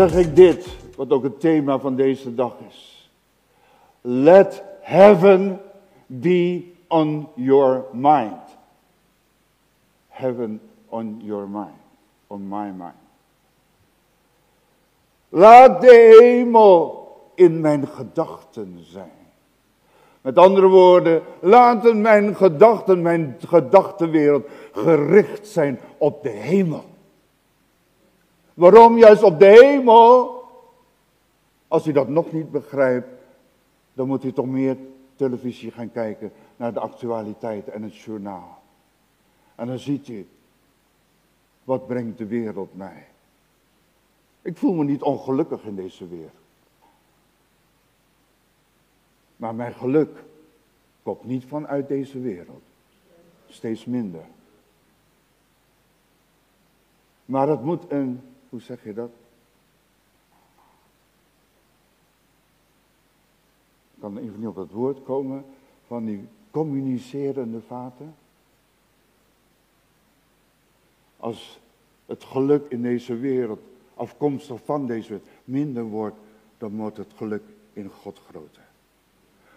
Zeg ik dit, wat ook het thema van deze dag is. Let heaven be on your mind. Heaven on your mind. On my mind. Laat de hemel in mijn gedachten zijn. Met andere woorden, laten mijn gedachten, mijn gedachtenwereld gericht zijn op de hemel. Waarom juist op de hemel? Als u dat nog niet begrijpt, dan moet u toch meer televisie gaan kijken naar de actualiteiten en het journaal. En dan ziet u, wat brengt de wereld mij? Ik voel me niet ongelukkig in deze wereld. Maar mijn geluk komt niet vanuit deze wereld. Steeds minder. Maar het moet een, hoe zeg je dat? Ik kan even niet op dat woord komen van die communicerende vaten. Als het geluk in deze wereld, afkomstig van deze wereld, minder wordt, dan wordt het geluk in God groter.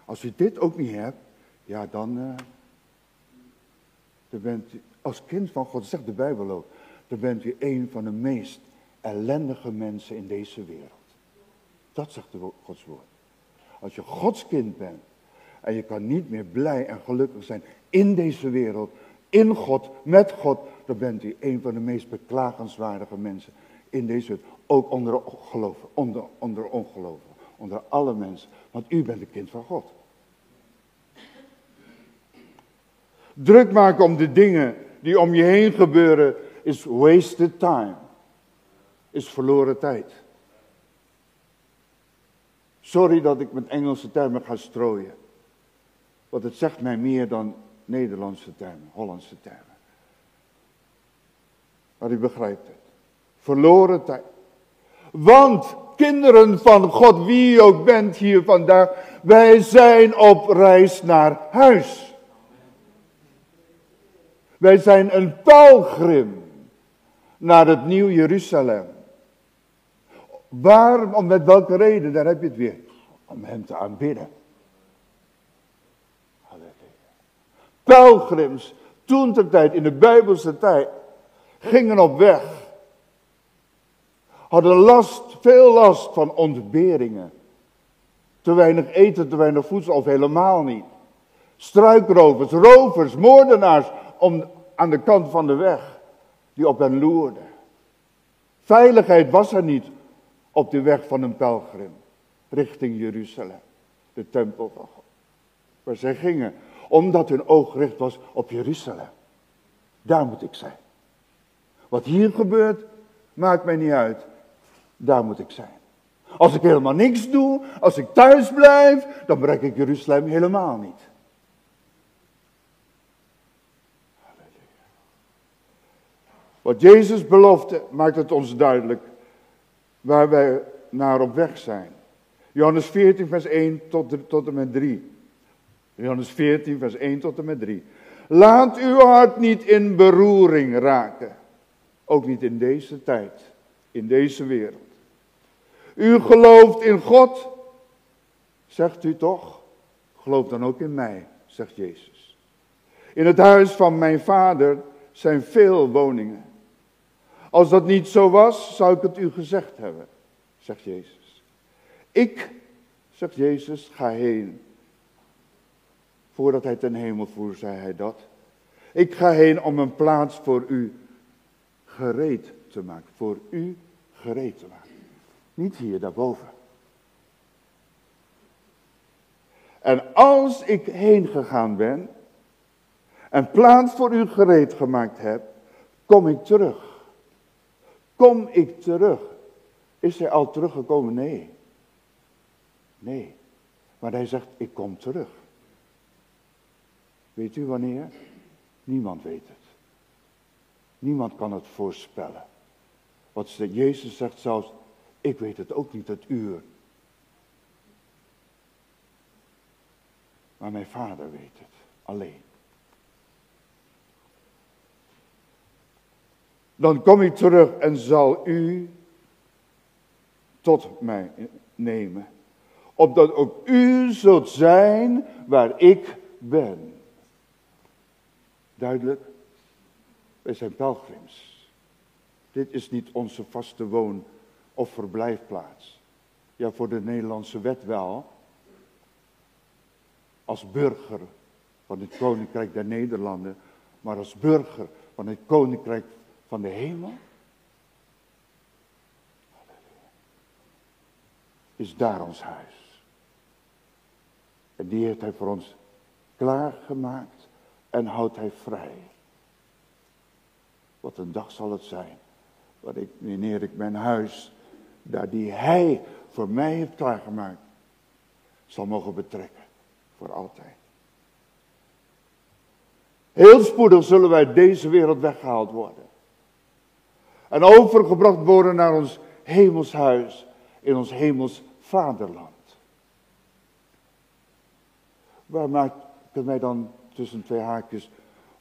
Als u dit ook niet hebt, ja dan, uh, dan bent u als kind van God, zegt de Bijbel ook, dan bent u een van de meest ellendige mensen in deze wereld. Dat zegt de Gods woord. Als je Gods kind bent en je kan niet meer blij en gelukkig zijn in deze wereld, in God, met God, dan bent u een van de meest beklagenswaardige mensen in deze wereld. Ook onder geloven, onder, onder ongeloven onder alle mensen. Want u bent een kind van God. Druk maken om de dingen die om je heen gebeuren is wasted time. Is verloren tijd. Sorry dat ik met Engelse termen ga strooien. Want het zegt mij meer dan Nederlandse termen, Hollandse termen. Maar u begrijpt het. Verloren tijd. Want kinderen van God, wie je ook bent hier vandaag, wij zijn op reis naar huis. Wij zijn een pelgrim naar het Nieuw Jeruzalem. Waarom, met welke reden? Daar heb je het weer. Om hem te aanbidden. Pelgrims, toen ter tijd, in de Bijbelse tijd, gingen op weg. Hadden last, veel last van ontberingen. Te weinig eten, te weinig voedsel of helemaal niet. Struikrovers, rovers, moordenaars om, aan de kant van de weg die op hen loerden. Veiligheid was er niet op de weg van een pelgrim richting Jeruzalem, de tempel van God. Waar zij gingen, omdat hun oog gericht was op Jeruzalem. Daar moet ik zijn. Wat hier gebeurt, maakt mij niet uit. Daar moet ik zijn. Als ik helemaal niks doe, als ik thuis blijf, dan bereik ik Jeruzalem helemaal niet. Wat Jezus belofte maakt het ons duidelijk waar wij naar op weg zijn. Johannes 14, vers 1 tot, tot en met 3. Johannes 14, vers 1 tot en met 3. Laat uw hart niet in beroering raken. Ook niet in deze tijd, in deze wereld. U gelooft in God, zegt u toch? Geloof dan ook in mij, zegt Jezus. In het huis van mijn vader zijn veel woningen. Als dat niet zo was, zou ik het u gezegd hebben, zegt Jezus. Ik, zegt Jezus, ga heen. Voordat hij ten hemel voer, zei hij dat. Ik ga heen om een plaats voor u gereed te maken. Voor u gereed te maken. Niet hier daarboven. En als ik heen gegaan ben en plaats voor u gereed gemaakt heb, kom ik terug Kom ik terug? Is hij al teruggekomen? Nee. Nee. Maar hij zegt, ik kom terug. Weet u wanneer? Niemand weet het. Niemand kan het voorspellen. Wat Jezus zegt zelfs, ik weet het ook niet, het uur. Maar mijn vader weet het, alleen. Dan kom ik terug en zal u tot mij nemen. Opdat ook u zult zijn waar ik ben. Duidelijk? Wij zijn pelgrims. Dit is niet onze vaste woon- of verblijfplaats. Ja, voor de Nederlandse wet wel. Als burger van het Koninkrijk der Nederlanden. Maar als burger van het Koninkrijk van de hemel. Is daar ons huis. En die heeft hij voor ons klaargemaakt en houdt hij vrij. Wat een dag zal het zijn, wanneer ik mijn huis, daar die hij voor mij heeft klaargemaakt, zal mogen betrekken. Voor altijd. Heel spoedig zullen wij deze wereld weggehaald worden. En overgebracht worden naar ons hemelshuis, in ons hemels vaderland. Waar maakt het mij dan tussen twee haakjes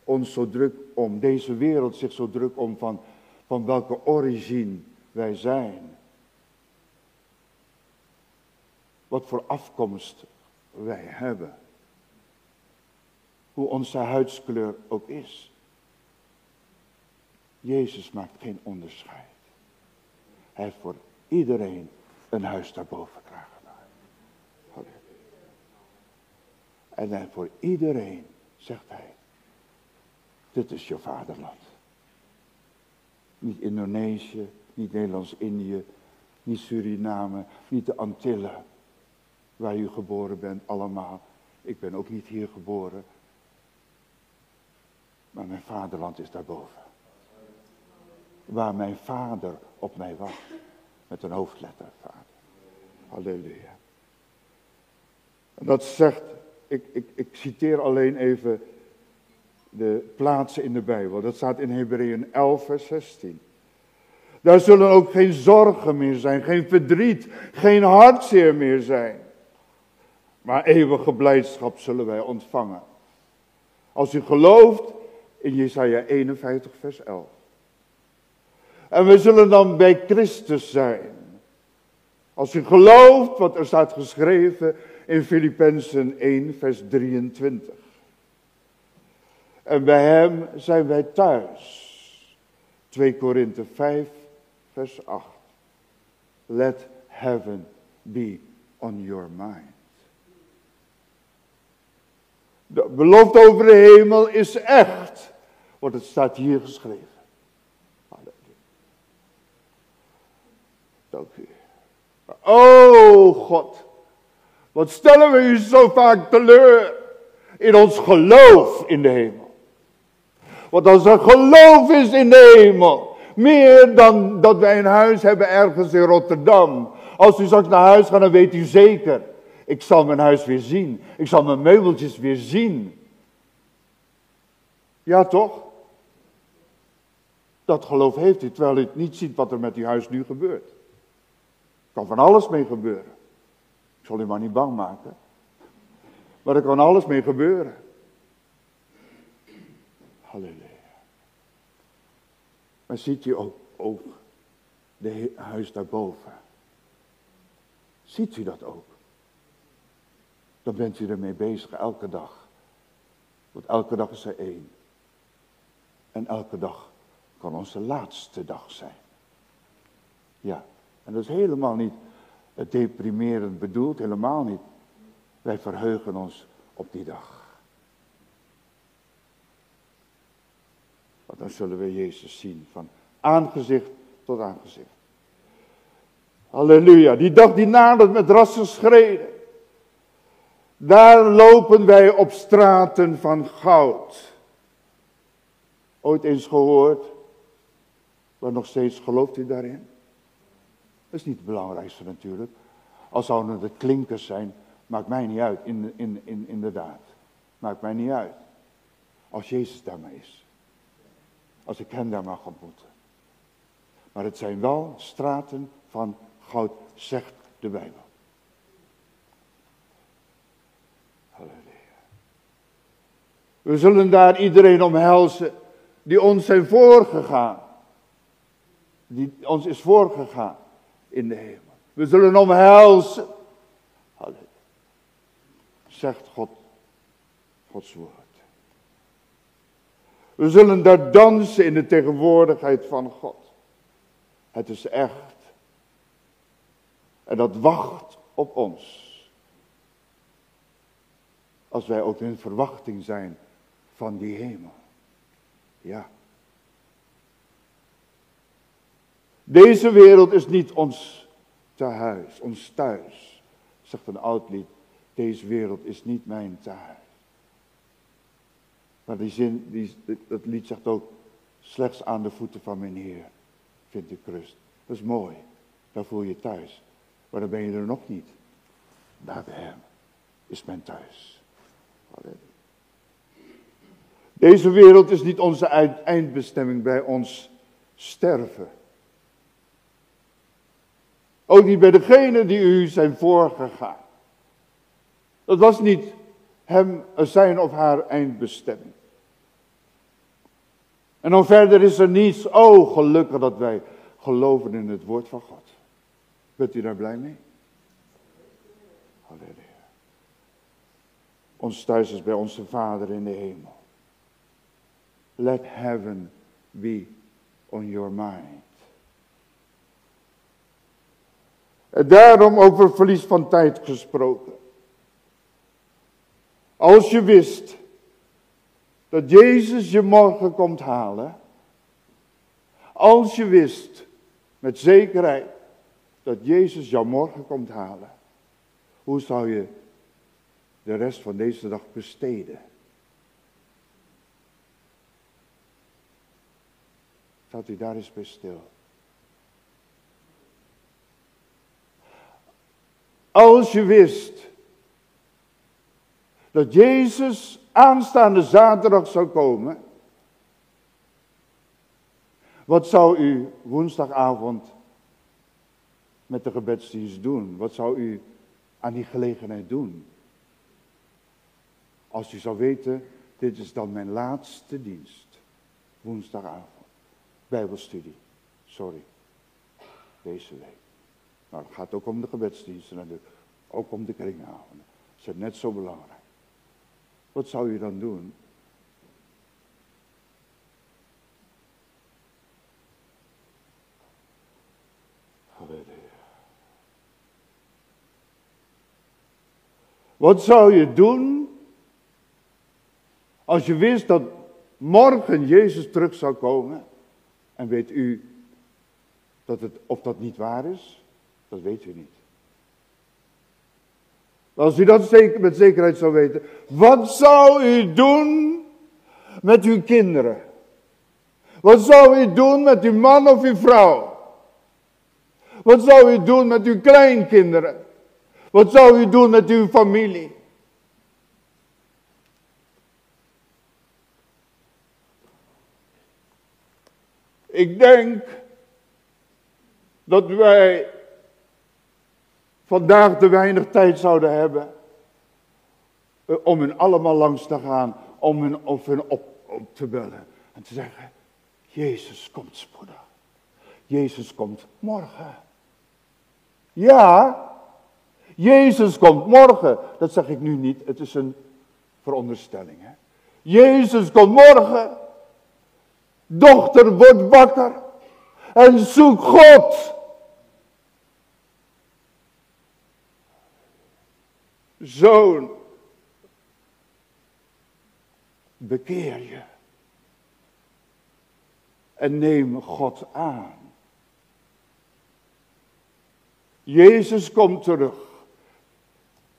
ons zo druk om, deze wereld zich zo druk om van, van welke origine wij zijn. Wat voor afkomst wij hebben. Hoe onze huidskleur ook is. Jezus maakt geen onderscheid. Hij heeft voor iedereen een huis daarboven klaargemaakt. En hij voor iedereen zegt hij, dit is je vaderland. Niet Indonesië, niet Nederlands-Indië, niet Suriname, niet de Antillen, waar u geboren bent, allemaal. Ik ben ook niet hier geboren. Maar mijn vaderland is daarboven. Waar mijn vader op mij wacht. Met een hoofdletter, vader. Halleluja. En dat zegt, ik, ik, ik citeer alleen even de plaatsen in de Bijbel. Dat staat in Hebreeën 11, vers 16. Daar zullen ook geen zorgen meer zijn, geen verdriet, geen hartzeer meer zijn. Maar eeuwige blijdschap zullen wij ontvangen. Als u gelooft in Jesaja 51, vers 11. En we zullen dan bij Christus zijn. Als u gelooft wat er staat geschreven in Filippenzen 1, vers 23. En bij hem zijn wij thuis. 2 Korinthe 5, vers 8. Let heaven be on your mind. De belofte over de hemel is echt. Want het staat hier geschreven. Dank u. Oh God. Wat stellen we u zo vaak teleur in ons geloof in de hemel. Want als er geloof is in de hemel, meer dan dat wij een huis hebben ergens in Rotterdam. Als u straks naar huis gaat, dan weet u zeker, ik zal mijn huis weer zien. Ik zal mijn meubeltjes weer zien. Ja toch? Dat geloof heeft u, terwijl u niet ziet wat er met uw huis nu gebeurt. Kan van alles mee gebeuren. Ik zal u maar niet bang maken. Maar er kan alles mee gebeuren. Halleluja. Maar ziet u ook, ook de huis daarboven? Ziet u dat ook? Dan bent u ermee bezig elke dag. Want elke dag is er één. En elke dag kan onze laatste dag zijn. Ja, en dat is helemaal niet deprimerend bedoeld, helemaal niet. Wij verheugen ons op die dag. Want dan zullen we Jezus zien van aangezicht tot aangezicht. Halleluja, die dag die nadert met rassen schreden. Daar lopen wij op straten van goud. Ooit eens gehoord, maar nog steeds gelooft u daarin? Dat is niet het belangrijkste natuurlijk. Als zouden het klinkers zijn, maakt mij niet uit, in, in, in, inderdaad. Maakt mij niet uit. Als Jezus daar is. Als ik hem daar mag ontmoeten. Maar het zijn wel straten van goud, zegt de Bijbel. Halleluja. We zullen daar iedereen omhelzen die ons zijn voorgegaan. Die ons is voorgegaan in de hemel. We zullen omhelzen. Zegt God, Gods woord. We zullen daar dansen in de tegenwoordigheid van God. Het is echt. En dat wacht op ons. Als wij ook in verwachting zijn van die hemel. Ja. Deze wereld is niet ons tehuis, ons thuis. Zegt een oud lied. Deze wereld is niet mijn thuis. Maar die zin, die, dat lied zegt ook, slechts aan de voeten van mijn Heer vind ik rust. Dat is mooi, daar voel je thuis. Maar dan ben je er nog niet. Daar bij hem is mijn thuis. Deze wereld is niet onze eindbestemming bij ons sterven. Ook niet bij degenen die u zijn voorgegaan. Dat was niet hem zijn of haar eindbestemming. En dan verder is er niets. Oh, gelukkig dat wij geloven in het woord van God. Bent u daar blij mee? Halleluja. Ons thuis is bij onze Vader in de hemel. Let heaven be on your mind. En daarom over verlies van tijd gesproken. Als je wist dat Jezus je morgen komt halen. Als je wist met zekerheid dat Jezus jou morgen komt halen. Hoe zou je de rest van deze dag besteden? Staat u daar eens bij stil. Als je wist dat Jezus aanstaande zaterdag zou komen. Wat zou u woensdagavond met de gebedsdienst doen? Wat zou u aan die gelegenheid doen? Als u zou weten, dit is dan mijn laatste dienst. Woensdagavond. Bijbelstudie. Sorry. Deze week. Nou, het gaat ook om de gebedsdiensten natuurlijk. Ook om de kringavonden. Dat is net zo belangrijk. Wat zou je dan doen? Wat zou je doen als je wist dat morgen Jezus terug zou komen? En weet u dat het, of dat niet waar is? Dat weet u niet. Als u dat zeker, met zekerheid zou weten. Wat zou u doen met uw kinderen? Wat zou u doen met uw man of uw vrouw? Wat zou u doen met uw kleinkinderen? Wat zou u doen met uw familie? Ik denk dat wij vandaag te weinig tijd zouden hebben eh, om hun allemaal langs te gaan, om hun, of hun op, te bellen en te zeggen, Jezus komt spoedig. Jezus komt morgen. Ja, Jezus komt morgen. Dat zeg ik nu niet, het is een veronderstelling. Hè? Jezus komt morgen. Dochter, word wakker en zoek God. Zoon, bekeer je. En neem God aan. Jezus komt terug.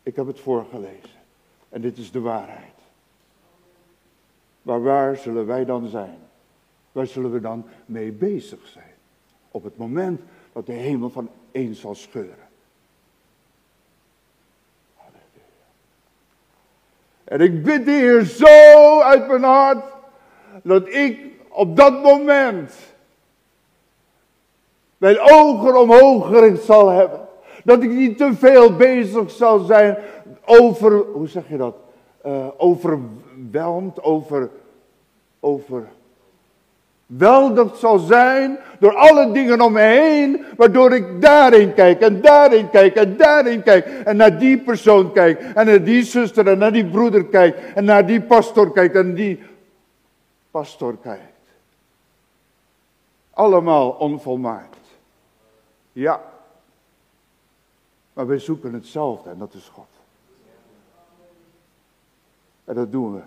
Ik heb het voorgelezen. En dit is de waarheid. Maar waar zullen wij dan zijn? Waar zullen we dan mee bezig zijn? Op het moment dat de hemel van eens zal scheuren. En ik bid de Heer zo uit mijn hart, dat ik op dat moment mijn ogen omhoog gericht zal hebben. Dat ik niet te veel bezig zal zijn over, hoe zeg je dat? Uh, overweldigd, over, overweldigd zal zijn door alle dingen om me heen, waardoor ik daarin kijk en daarin kijk en daarin kijk en naar die persoon kijk en naar die zuster en naar die broeder kijk en naar die pastor kijk en die pastor kijkt. Allemaal onvolmaakt. Ja. Maar wij zoeken hetzelfde en dat is God. En dat doen we.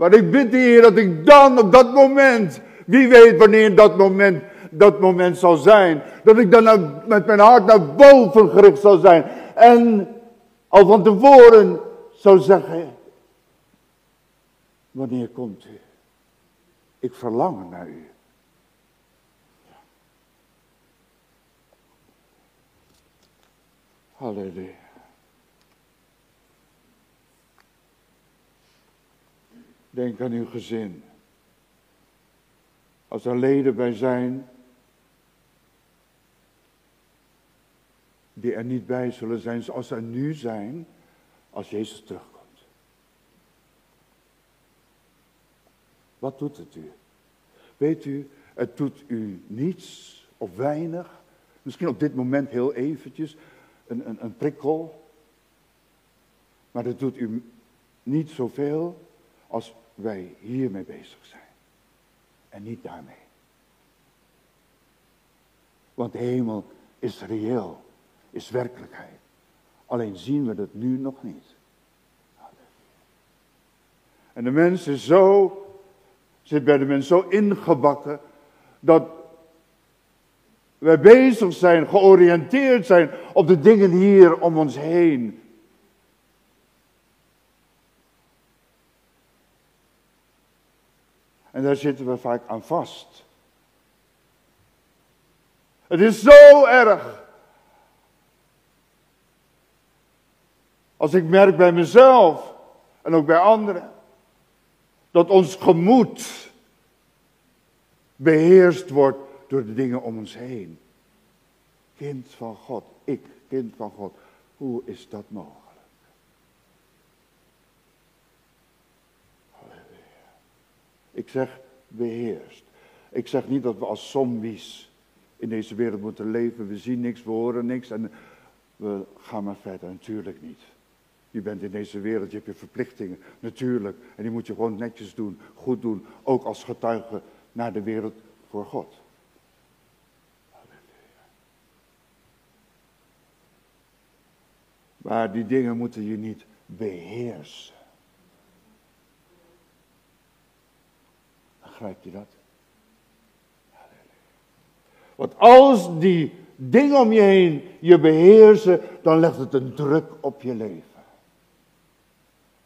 Maar ik bid de Heer dat ik dan op dat moment, wie weet wanneer dat moment, dat moment zal zijn, dat ik dan met mijn hart naar boven gericht zal zijn. En al van tevoren zou zeggen, wanneer komt u? Ik verlang naar u. Halleluja. Denk aan uw gezin. Als er leden bij zijn die er niet bij zullen zijn zoals er nu zijn als Jezus terugkomt. Wat doet het u? Weet u, het doet u niets of weinig. Misschien op dit moment heel eventjes een, een, een prikkel. Maar het doet u niet zoveel als wij hiermee bezig zijn. En niet daarmee. Want de hemel is reëel, is werkelijkheid. Alleen zien we dat nu nog niet. En de mens is zo, zit bij de mens zo ingebakken, dat wij bezig zijn, georiënteerd zijn op de dingen hier om ons heen. En daar zitten we vaak aan vast. Het is zo erg. Als ik merk bij mezelf en ook bij anderen, dat ons gemoed beheerst wordt door de dingen om ons heen. Kind van God, ik, kind van God, hoe is dat mogelijk? Ik zeg beheerst. Ik zeg niet dat we als zombies in deze wereld moeten leven. We zien niks, we horen niks en we gaan maar verder. Natuurlijk niet. Je bent in deze wereld, je hebt je verplichtingen, natuurlijk. En die moet je gewoon netjes doen, goed doen. Ook als getuige naar de wereld voor God. Maar die dingen moeten je niet beheersen. Begrijpt u dat? Want als die dingen om je heen je beheersen, dan legt het een druk op je leven.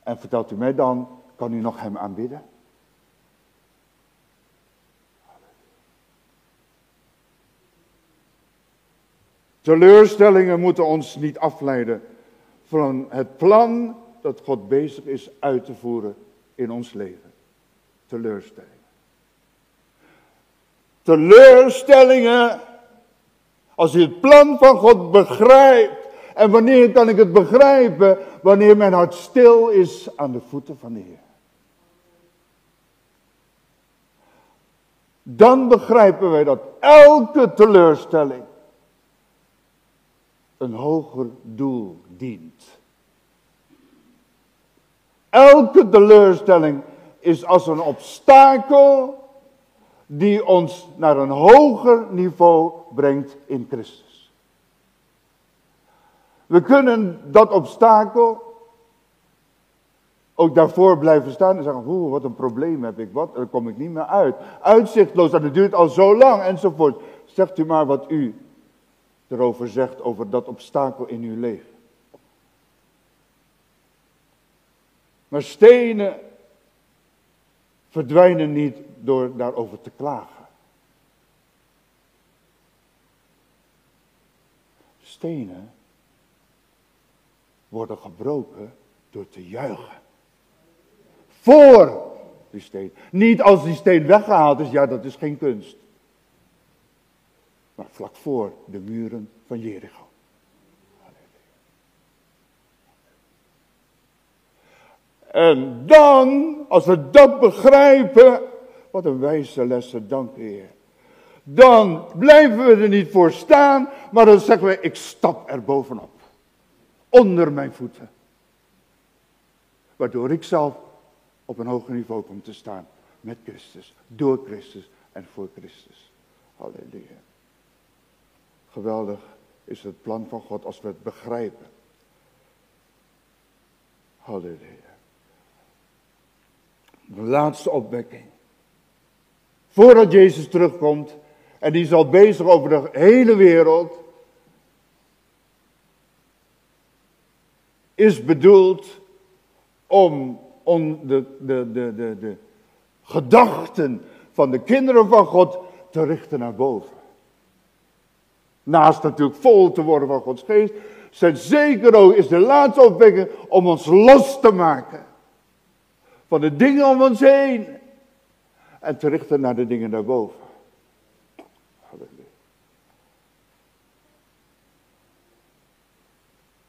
En vertelt u mij dan, kan u nog hem aanbidden? Teleurstellingen moeten ons niet afleiden van het plan dat God bezig is uit te voeren in ons leven. Teleurstellingen. Teleurstellingen. Als u het plan van God begrijpt. En wanneer kan ik het begrijpen? Wanneer mijn hart stil is aan de voeten van de Heer. Dan begrijpen wij dat elke teleurstelling een hoger doel dient. Elke teleurstelling is als een obstakel die ons naar een hoger niveau brengt in Christus. We kunnen dat obstakel ook daarvoor blijven staan en zeggen, oeh, wat een probleem heb ik, wat, daar kom ik niet meer uit. Uitzichtloos, dat duurt al zo lang enzovoort. Zegt u maar wat u erover zegt, over dat obstakel in uw leven. Maar stenen verdwijnen niet door daarover te klagen. Stenen worden gebroken door te juichen. Voor die steen. Niet als die steen weggehaald is, ja dat is geen kunst. Maar vlak voor de muren van Jericho. En dan, als we dat begrijpen, Wat een wijze lessen, dank Heer. Dan blijven we er niet voor staan, maar dan zeggen we, ik stap er bovenop. Onder mijn voeten. Waardoor ik zelf op een hoger niveau kom te staan. Met Christus, door Christus en voor Christus. Halleluja. Geweldig is het plan van God als we het begrijpen. Halleluja. De laatste opwekking. Voordat Jezus terugkomt, en die is al bezig over de hele wereld, is bedoeld om, om de, de, de, de, de gedachten van de kinderen van God te richten naar boven. Naast natuurlijk vol te worden van Gods geest, zijn zeker ook is de laatste opwekking om ons los te maken van de dingen om ons heen en te richten naar de dingen daarboven.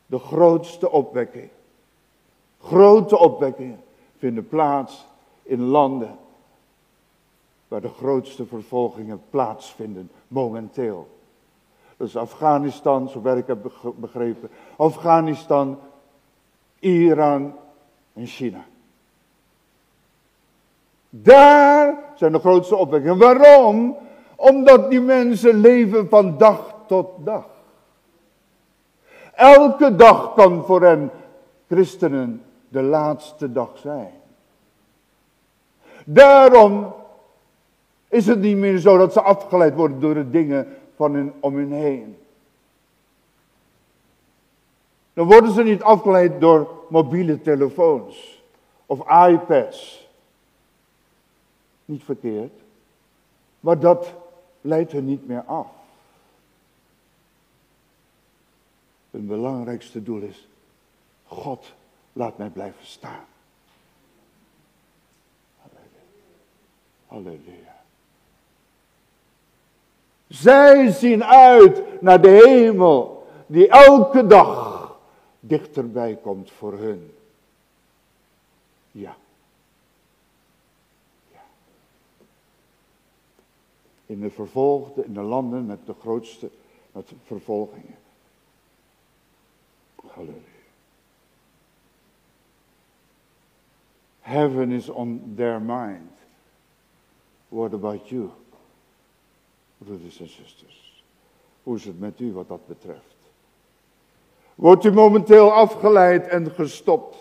De grootste opwekking, grote opwekkingen vinden plaats in landen waar de grootste vervolgingen plaatsvinden momenteel. Is Afghanistan, zover ik heb begrepen. Afghanistan, Iran en China. Daar zijn de grootste opwekkingen. Waarom? Omdat die mensen leven van dag tot dag. Elke dag kan voor hen, christenen, de laatste dag zijn. Daarom is het niet meer zo dat ze afgeleid worden door de dingen van hun, om hen heen. Dan worden ze niet afgeleid door mobiele telefoons of iPads. Niet verkeerd. Maar dat leidt hen niet meer af. Hun belangrijkste doel is, God laat mij blijven staan. Halleluja. Zij zien uit naar de hemel, die elke dag dichterbij komt voor hun. Ja. ja. In de vervolgde, in de landen met de grootste met vervolgingen. Halleluja. Heaven is on their mind. What about you? broeders en zusters. Hoe is het met u wat dat betreft? Wordt u momenteel afgeleid en gestopt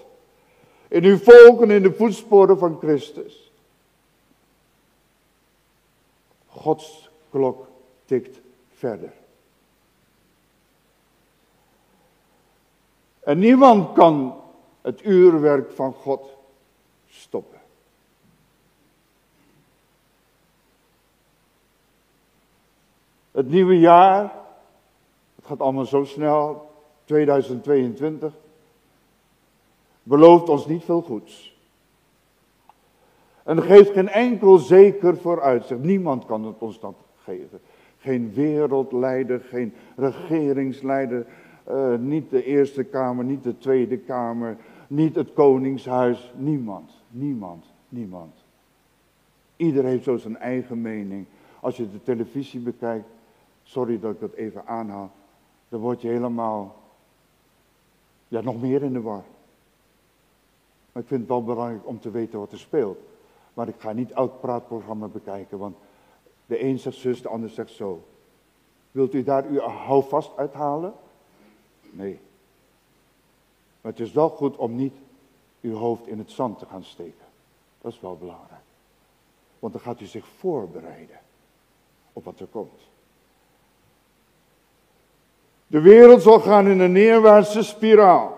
in uw volken in de voetsporen van Christus? Gods klok tikt verder. En niemand kan het uurwerk van God stoppen. Het nieuwe jaar, het gaat allemaal zo snel, 2022, belooft ons niet veel goeds. En geeft geen enkel zeker vooruitzicht. Niemand kan het ons dat geven. Geen wereldleider, geen regeringsleider, uh, niet de Eerste Kamer, niet de Tweede Kamer, niet het Koningshuis. Niemand, niemand, niemand. Ieder heeft zo zijn eigen mening. Als je de televisie bekijkt, sorry dat ik dat even aanhaal, dan word je helemaal, ja, nog meer in de war. Maar ik vind het wel belangrijk om te weten wat er speelt. Maar ik ga niet elk praatprogramma bekijken, want de een zegt zus, de ander zegt zo. Wilt u daar uw houvast uithalen? Nee. Maar het is wel goed om niet uw hoofd in het zand te gaan steken. Dat is wel belangrijk. Want dan gaat u zich voorbereiden op wat er komt. De wereld zal gaan in een neerwaartse spiraal.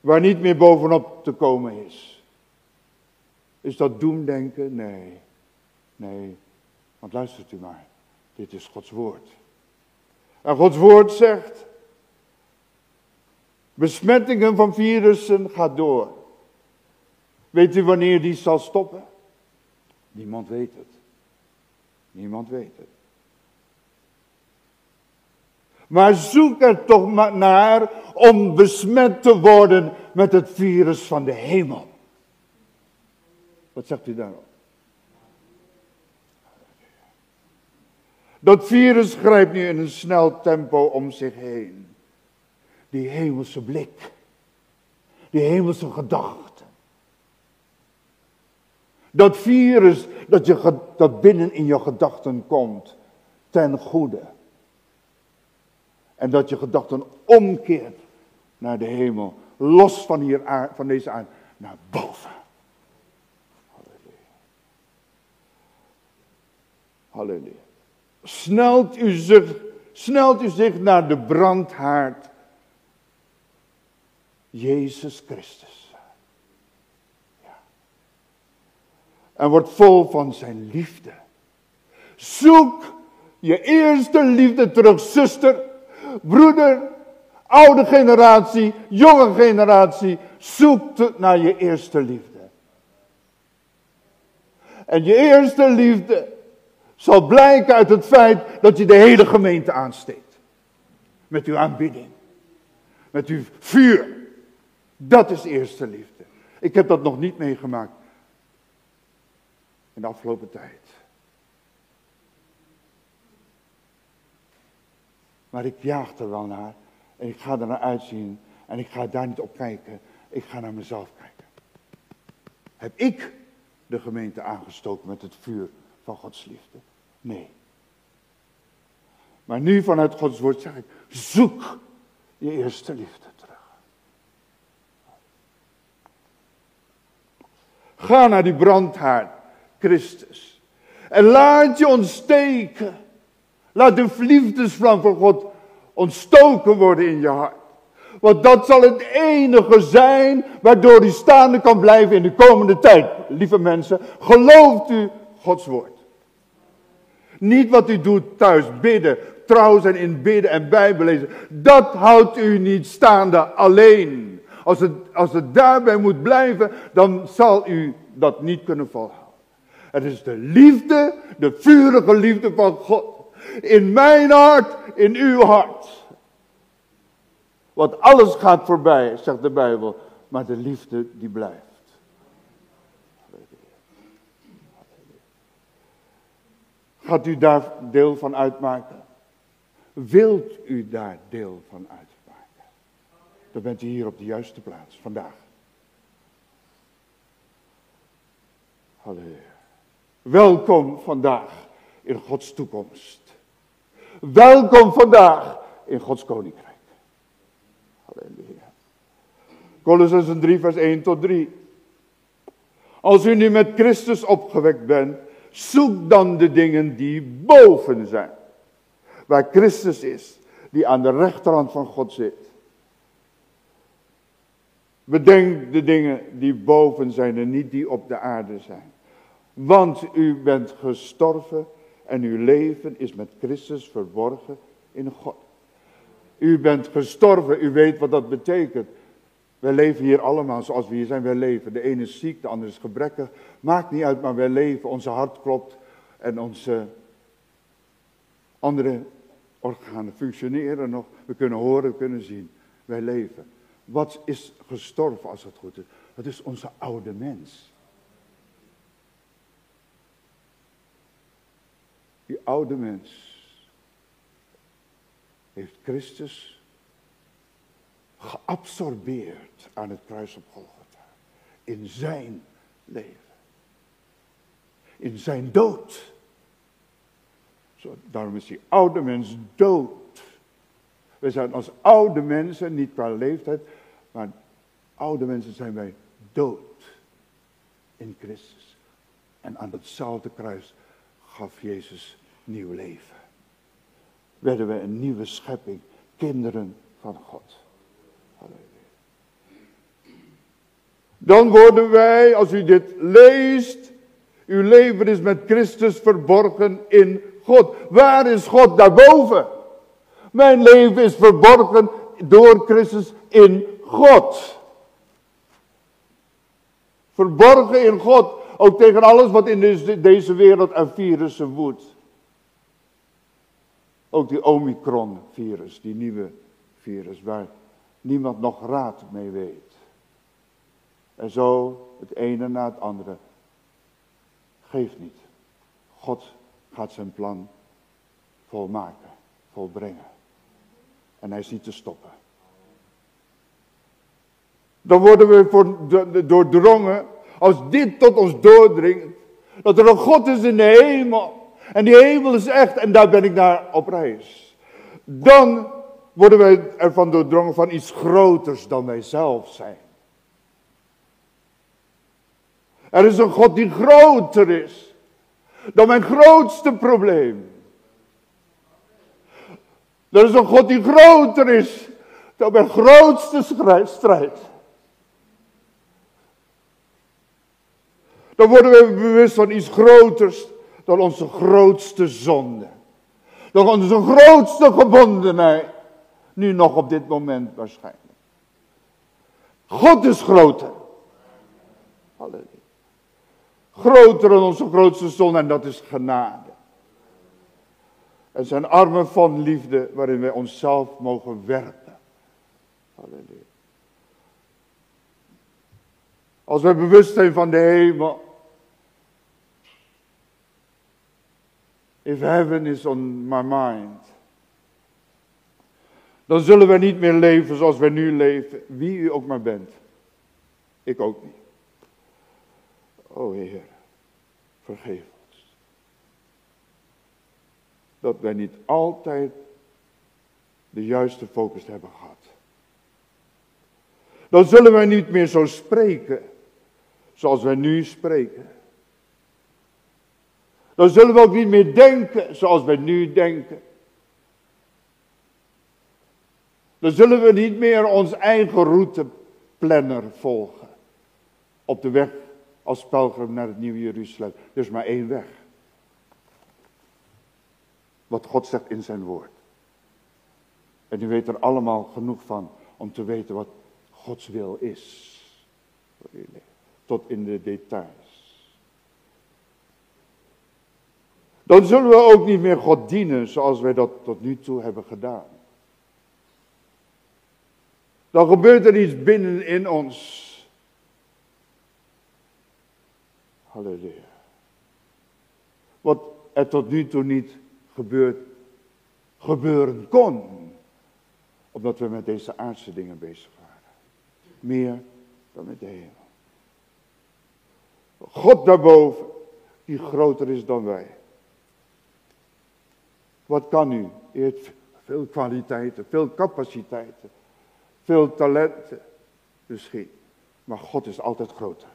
Waar niet meer bovenop te komen is. Is dat doemdenken? Nee. Nee. Want luistert u maar. Dit is Gods woord. En Gods woord zegt. Besmettingen van virussen gaat door. Weet u wanneer die zal stoppen? Niemand weet het. Niemand weet het. Maar zoek er toch maar naar om besmet te worden met het virus van de hemel. Wat zegt u daarop? Dat virus grijpt nu in een snel tempo om zich heen. Die hemelse blik. Die hemelse gedachte. Dat virus dat, je, dat binnen in je gedachten komt. Ten goede. En dat je gedachten omkeert naar de hemel. Los van, hier, van deze aarde. Naar boven. Halleluja. Snelt u zich, snelt u zich naar de brandhaard. Jezus Christus. Ja. En wordt vol van zijn liefde. Zoek je eerste liefde terug, zuster broeder, oude generatie, jonge generatie, zoekt naar je eerste liefde. En je eerste liefde zal blijken uit het feit dat je de hele gemeente aansteekt. Met uw aanbidding. Met uw vuur. Dat is eerste liefde. Ik heb dat nog niet meegemaakt. In de afgelopen tijd. Maar ik jaag er wel naar. En ik ga er naar uitzien. En ik ga daar niet op kijken. Ik ga naar mezelf kijken. Heb ik de gemeente aangestoken met het vuur van Gods liefde? Nee. Maar nu vanuit Gods woord zeg ik, zoek je eerste liefde terug. Ga naar die brandhaard, Christus. En laat je ontsteken Laat de liefdesvlam van God ontstoken worden in je hart. Want dat zal het enige zijn waardoor u staande kan blijven in de komende tijd. Lieve mensen, gelooft u Gods woord. Niet wat u doet thuis, bidden, trouw zijn in bidden en bijbel lezen. Dat houdt u niet staande alleen. Als het, als het daarbij moet blijven, dan zal u dat niet kunnen volhouden. Het is de liefde, de vurige liefde van God in mijn hart, in uw hart. Want alles gaat voorbij, zegt de Bijbel, maar de liefde die blijft. Gaat u daar deel van uitmaken? Wilt u daar deel van uitmaken? Dan bent u hier op de juiste plaats vandaag. Halleluja. Welkom vandaag in Gods toekomst. Welkom vandaag in Gods koninkrijk. Halleluja. Colossus 3 vers 1 tot 3. Als u nu met Christus opgewekt bent, zoek dan de dingen die boven zijn. Waar Christus is, die aan de rechterhand van God zit. Bedenk de dingen die boven zijn en niet die op de aarde zijn. Want u bent gestorven en uw leven is met Christus verborgen in God. U bent gestorven, u weet wat dat betekent. Wij leven hier allemaal zoals we hier zijn, wij leven. De ene is ziek, de andere is gebrekkig. Maakt niet uit, maar wij leven. Onze hart klopt en onze andere organen functioneren nog. We kunnen horen, we kunnen zien. Wij leven. Wat is gestorven als het goed is? Dat is onze oude mens. Die oude mens heeft Christus geabsorbeerd aan het kruis op Golgotha. In zijn leven. In zijn dood. Zo, daarom is die oude mens dood. We zijn als oude mensen, niet qua leeftijd, maar oude mensen zijn wij dood in Christus. En aan hetzelfde kruis gaf Jezus nieuw leven. Werden we een nieuwe schepping, kinderen van God. Dan worden wij, als u dit leest, uw leven is met Christus verborgen in God. Waar is God daarboven? Mijn leven is verborgen door Christus in God. Verborgen in God. Ook tegen alles wat in deze wereld aan virussen woedt. Ook die Omicron-virus, die nieuwe virus, waar niemand nog raad mee weet. En zo het ene na het andere Geeft niet. God gaat zijn plan volmaken, volbrengen. En hij is niet te stoppen. Dan worden we doordrongen, als dit tot ons doordringt, dat er een God is in de hemel. En die hemel is echt en daar ben ik naar op reis. Dan worden wij ervan doordrongen van iets groters dan wij zelf zijn. Er is een God die groter is dan mijn grootste probleem. Er is een God die groter is dan mijn grootste strijd. Dan worden we bewust van iets groters dan onze grootste zonde. Dan onze grootste gebondenheid. Nu nog op dit moment waarschijnlijk. God is groter. Halleluja. Groter dan onze grootste zonde en dat is genade. En zijn armen van liefde waarin wij onszelf mogen werpen. Halleluja. Als wij bewust zijn van de hemel. If heaven is on my mind. Dan zullen we niet meer leven zoals wij nu leven. Wie u ook maar bent. Ik ook niet. O Heer, vergeef ons. Dat wij niet altijd de juiste focus hebben gehad. Dan zullen wij niet meer zo spreken zoals wij nu spreken. Dan zullen we ook niet meer denken zoals wij nu denken. Dan zullen we niet meer ons eigen routeplanner volgen. Op de weg als pelgrim naar het nieuwe Jeruzalem. Er is maar één weg. Wat God zegt in zijn woord. En u weet er allemaal genoeg van om te weten wat Gods wil is. Tot in de details. Dan zullen we ook niet meer God dienen zoals wij dat tot nu toe hebben gedaan. Dan gebeurt er iets binnen in ons Halleluja. Wat er tot nu toe niet gebeurd, gebeuren kon. Omdat we met deze aardse dingen bezig waren. Meer dan met de hemel. God daarboven, die groter is dan wij. Wat kan u? U heeft veel kwaliteiten, veel capaciteiten, veel talenten misschien. Maar God is altijd groter.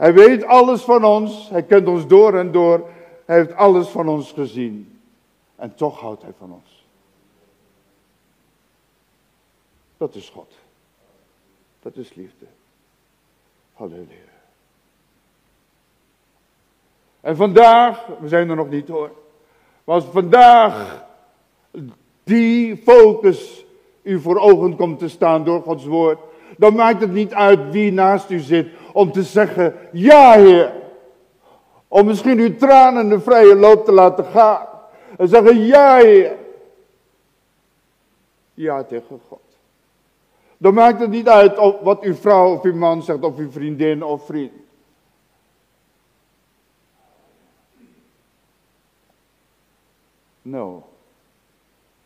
Hij weet alles van ons. Hij kent ons door en door. Hij heeft alles van ons gezien. En toch houdt hij van ons. Dat is God. Dat is liefde. Halleluja. En vandaag, we zijn er nog niet hoor. Maar als vandaag die focus u voor ogen komt te staan door Gods woord. Dan maakt het niet uit wie naast u zit om te zeggen, ja Heer. Om misschien uw tranen de vrije loop te laten gaan. En zeggen, ja Heer. Ja tegen God. Dan maakt het niet uit wat uw vrouw of uw man zegt, of uw vriendin of vriend. No.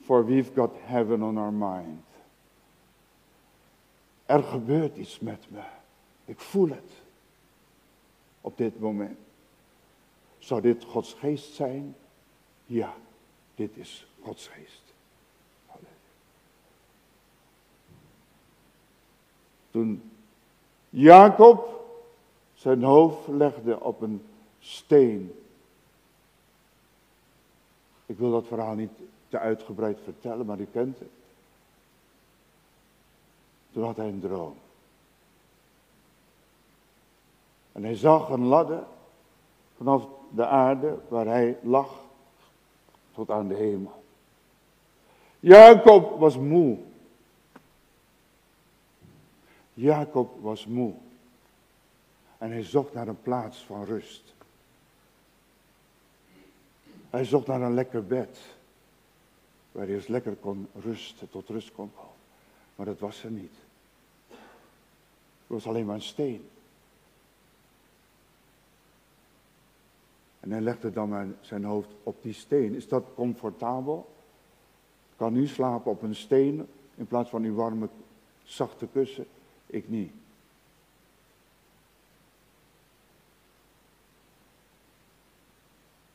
For we've got heaven on our mind. Er gebeurt iets met me. Ik voel het. Op dit moment. Zou dit Gods geest zijn? Ja, dit is Gods geest. Toen Jacob zijn hoofd legde op een steen. Ik wil dat verhaal niet te uitgebreid vertellen, maar u kent het. Toen had hij een droom. En hij zag een ladder vanaf de aarde waar hij lag tot aan de hemel. Jacob was moe. Jacob was moe. En hij zocht naar een plaats van rust. Hij zocht naar een lekker bed. Waar hij eens lekker kon rusten, tot rust kon komen. Maar dat was er niet. was alleen maar een steen. En hij legde dan zijn hoofd op die steen. Is dat comfortabel? Kan u slapen op een steen in plaats van uw warme, zachte kussen? Ik niet.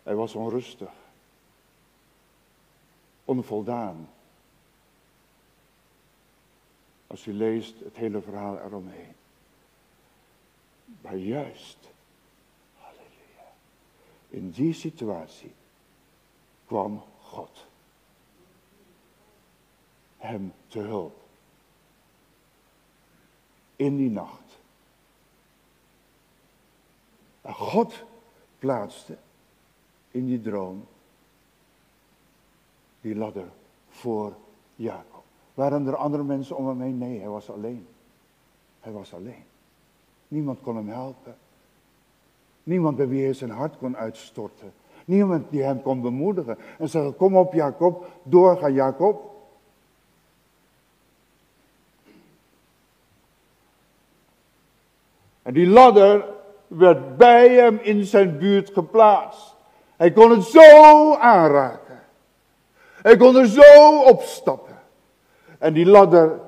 Hij was onrustig, onvoldaan. Als u leest het hele verhaal eromheen. Maar juist, in die situatie kwam God hem te hulp. In die nacht. En God plaatste in die droom die ladder voor Jacob. Waren er andere mensen om hem heen? Nee, hij was alleen. Hij was alleen. Niemand kon hem helpen. Niemand bij wie hij zijn hart kon uitstorten. Niemand die hem kon bemoedigen. En zeggen, kom op Jacob, doorga Jacob. En die ladder werd bij hem in zijn buurt geplaatst. Hij kon het zo aanraken. Hij kon er zo op stappen. En die ladder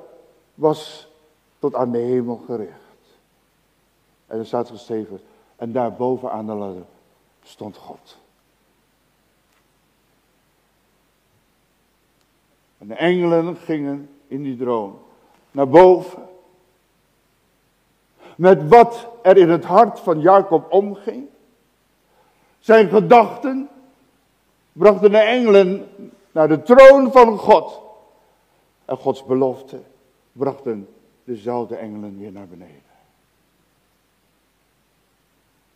was tot aan de hemel gericht. En er staat geschreven, en daar boven aan de ladder stond God. En de engelen gingen in die droom naar boven. Met wat er in het hart van Jacob omging. Zijn gedachten brachten de engelen naar de troon van God. En Gods belofte brachten dezelfde engelen weer naar beneden.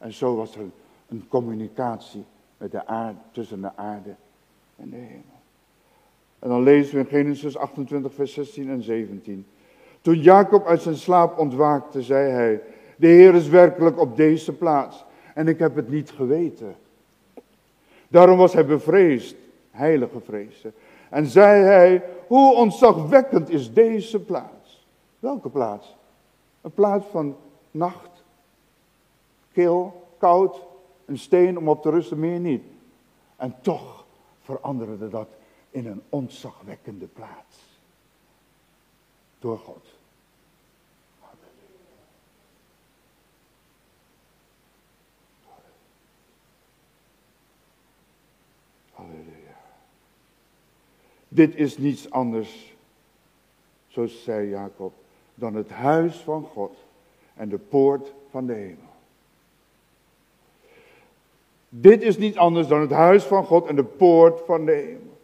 En zo was er een communicatie met de aarde, tussen de aarde en de hemel. En dan lezen we in Genesis 28, vers 16 en 17. Toen Jacob uit zijn slaap ontwaakte, zei hij, de Heer is werkelijk op deze plaats en ik heb het niet geweten. Daarom was hij bevreesd, heilige vreesde. En zei hij, hoe ontzagwekkend is deze plaats? Welke plaats? Een plaats van nacht, kil, koud, een steen om op te rusten, meer niet. En toch veranderde dat in een ontzagwekkende plaats. Door God. Dit is niets anders, zo zei Jacob, dan het huis van God en de poort van de hemel. Dit is niet anders dan het huis van God en de poort van de hemel.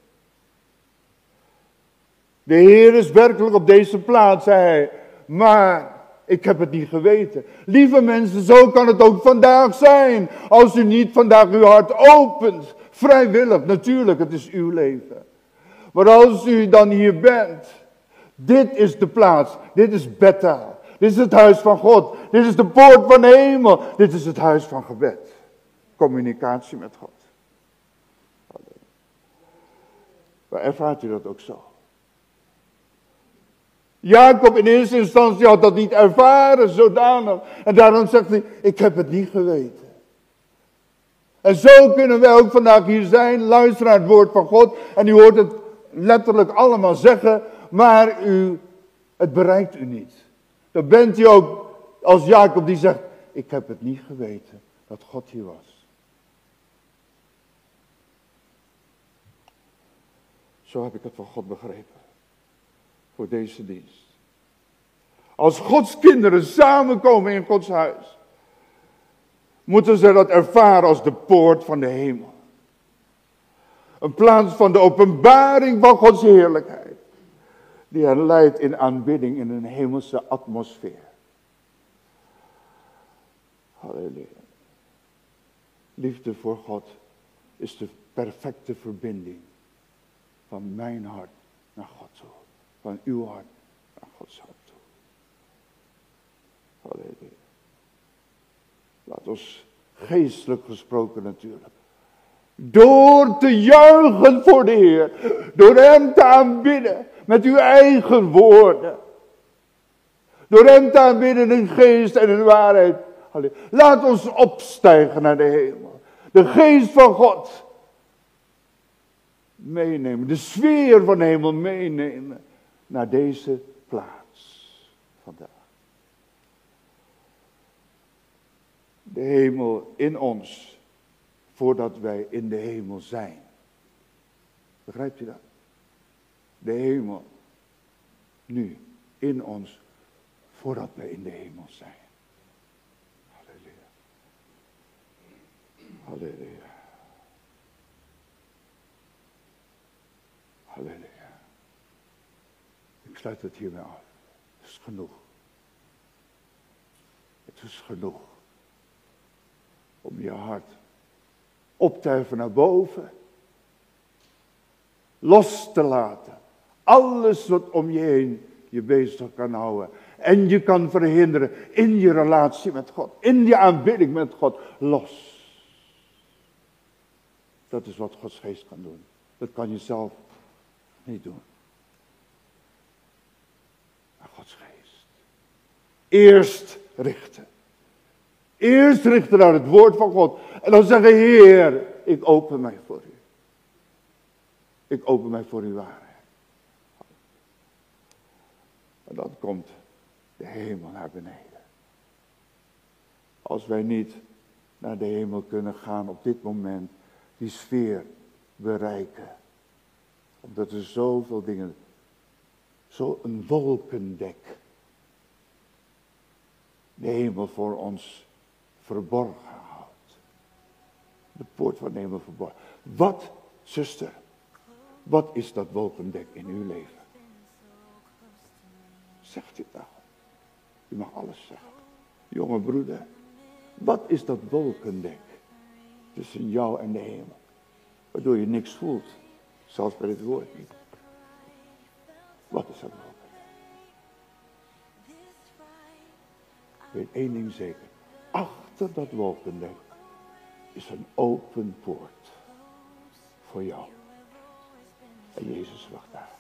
De Heer is werkelijk op deze plaats, zei hij, maar ik heb het niet geweten. Lieve mensen, zo kan het ook vandaag zijn. Als u niet vandaag uw hart opent, vrijwillig, natuurlijk, het is uw leven. Maar als u dan hier bent, dit is de plaats, dit is Bethel, dit is het huis van God, dit is de poort van de hemel, dit is het huis van gebed. Communicatie met God. Maar ervaart u dat ook zo? Jacob in eerste instantie had dat niet ervaren, zodanig. En daarom zegt hij, ik heb het niet geweten. En zo kunnen wij ook vandaag hier zijn, luisteren naar het woord van God. En u hoort het letterlijk allemaal zeggen, maar u, het bereikt u niet. Dan bent u ook als Jacob die zegt, ik heb het niet geweten dat God hier was. Zo heb ik het van God begrepen. Voor deze dienst. Als Gods kinderen samenkomen in Gods huis, moeten ze dat ervaren als de poort van de hemel. Een plaats van de openbaring van Gods heerlijkheid. Die hen leidt in aanbidding in een hemelse atmosfeer. Halleluja. Liefde voor God is de perfecte verbinding van mijn hart naar God toe. Van uw hart naar Gods hart toe. Halleluja. Laat ons geestelijk gesproken natuurlijk door te juichen voor de Heer. Door Hem te aanbidden met uw eigen woorden. Door hem te aanbidden in geest en in waarheid. Laat ons opstijgen naar de hemel. De geest van God meenemen. De sfeer van hemel meenemen naar deze plaats vandaag. De hemel in ons voordat wij in de hemel zijn. Begrijpt u dat? De hemel nu in ons voordat wij in de hemel zijn. Halleluja. Halleluja. Ik sluit het hiermee af. Het is genoeg. Het is genoeg. Om je hart op te heffen naar boven. Los te laten. Alles wat om je heen je bezig kan houden. En je kan verhinderen in je relatie met God. In je aanbidding met God. Los. Dat is wat Gods geest kan doen. Dat kan je zelf niet doen. Maar Gods geest. Eerst richten. Eerst richten naar het woord van God. En dan zeggen, Heer, ik open mij voor u. Ik open mij voor uw waarheid. En dan komt de hemel naar beneden. Als wij niet naar de hemel kunnen gaan op dit moment, die sfeer bereiken. Omdat er zoveel dingen, zo een wolkendek, de hemel voor ons verborgen houdt. De poort van de hemel verborgen. Wat, zuster, wat is dat wolkendek in uw leven? Zegt u nou. U mag alles zeggen. Jonge broeder, wat is dat wolkendek tussen jou en de hemel? Waardoor je niks voelt, zelfs bij het woord niet. Wat is dat wolkendek? Ik weet één ding zeker. Achter dat wolkendek is een open poort voor jou. En Jezus wacht daar.